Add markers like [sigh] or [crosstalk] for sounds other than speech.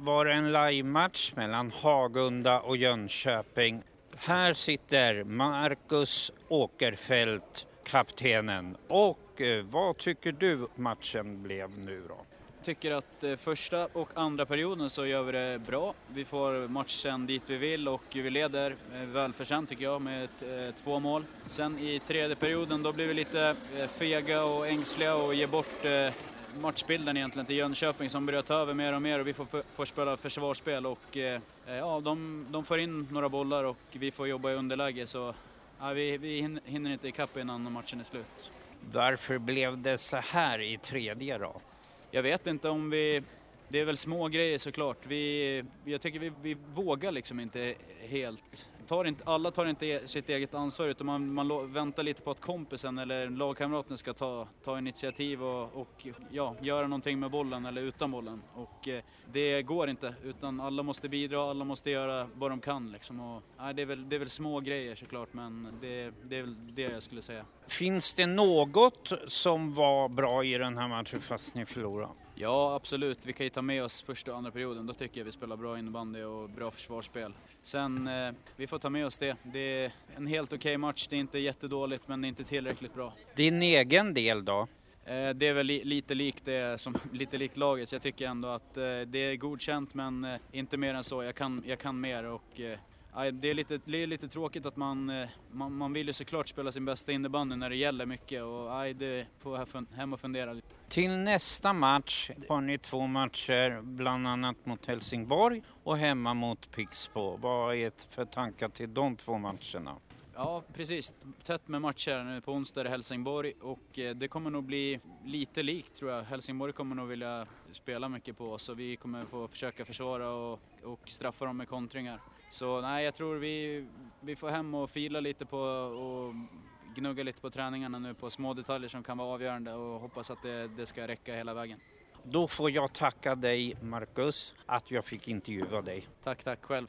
Var det en livematch mellan Hagunda och Jönköping. Här sitter Marcus Åkerfeldt, kaptenen. Och eh, vad tycker du matchen blev nu då? tycker att eh, första och andra perioden så gör vi det bra. Vi får matchen dit vi vill och vi leder eh, välförtjänt tycker jag med ett, två mål. Sen i tredje perioden då blir vi lite fega och ängsliga och ger bort matchbilden egentligen till Jönköping som börjar ta över mer och mer och vi får, för, får spela försvarsspel och eh, ja, de, de får in några bollar och vi får jobba i underläge så ja, vi, vi hin- hinner inte ikapp innan matchen är slut. Varför blev det så här i tredje då? Jag vet inte om vi... Det är väl små grejer såklart. Vi, jag tycker vi, vi vågar liksom inte helt. Tar inte, alla tar inte e- sitt eget ansvar utan man, man väntar lite på att kompisen eller lagkamraten ska ta, ta initiativ och, och ja, göra någonting med bollen eller utan bollen. Och eh, det går inte utan alla måste bidra, alla måste göra vad de kan liksom. Och, nej, det, är väl, det är väl små grejer såklart men det, det är väl det jag skulle säga. Finns det något som var bra i den här matchen fast ni förlorade? Ja, absolut. Vi kan ju ta med oss första och andra perioden. Då tycker jag vi spelar bra innebandy och bra försvarsspel. Sen, eh, vi får ta med oss det. Det är en helt okej match. Det är inte jättedåligt, men det är inte tillräckligt bra. Din egen del då? Eh, det är väl li lite likt det som, [laughs] lite likt laget, så jag tycker ändå att eh, det är godkänt, men eh, inte mer än så. Jag kan, jag kan mer och det, är lite, det är lite tråkigt att man, eh, man, man vill ju såklart spela sin bästa innebandy när det gäller mycket och aj, det får jag hem och fundera lite. Till nästa match har ni två matcher, bland annat mot Helsingborg och hemma mot Pixbo. Vad är det för tankar till de två matcherna? Ja, precis. Tätt med matcher nu på onsdag det Helsingborg och eh, det kommer nog bli lite likt tror jag. Helsingborg kommer nog vilja spela mycket på oss och vi kommer få försöka försvara och, och straffa dem med kontringar. Så nej, jag tror vi, vi får hem och fila lite på och gnugga lite på träningarna nu på små detaljer som kan vara avgörande och hoppas att det, det ska räcka hela vägen. Då får jag tacka dig Marcus att jag fick intervjua dig. Tack, tack själv.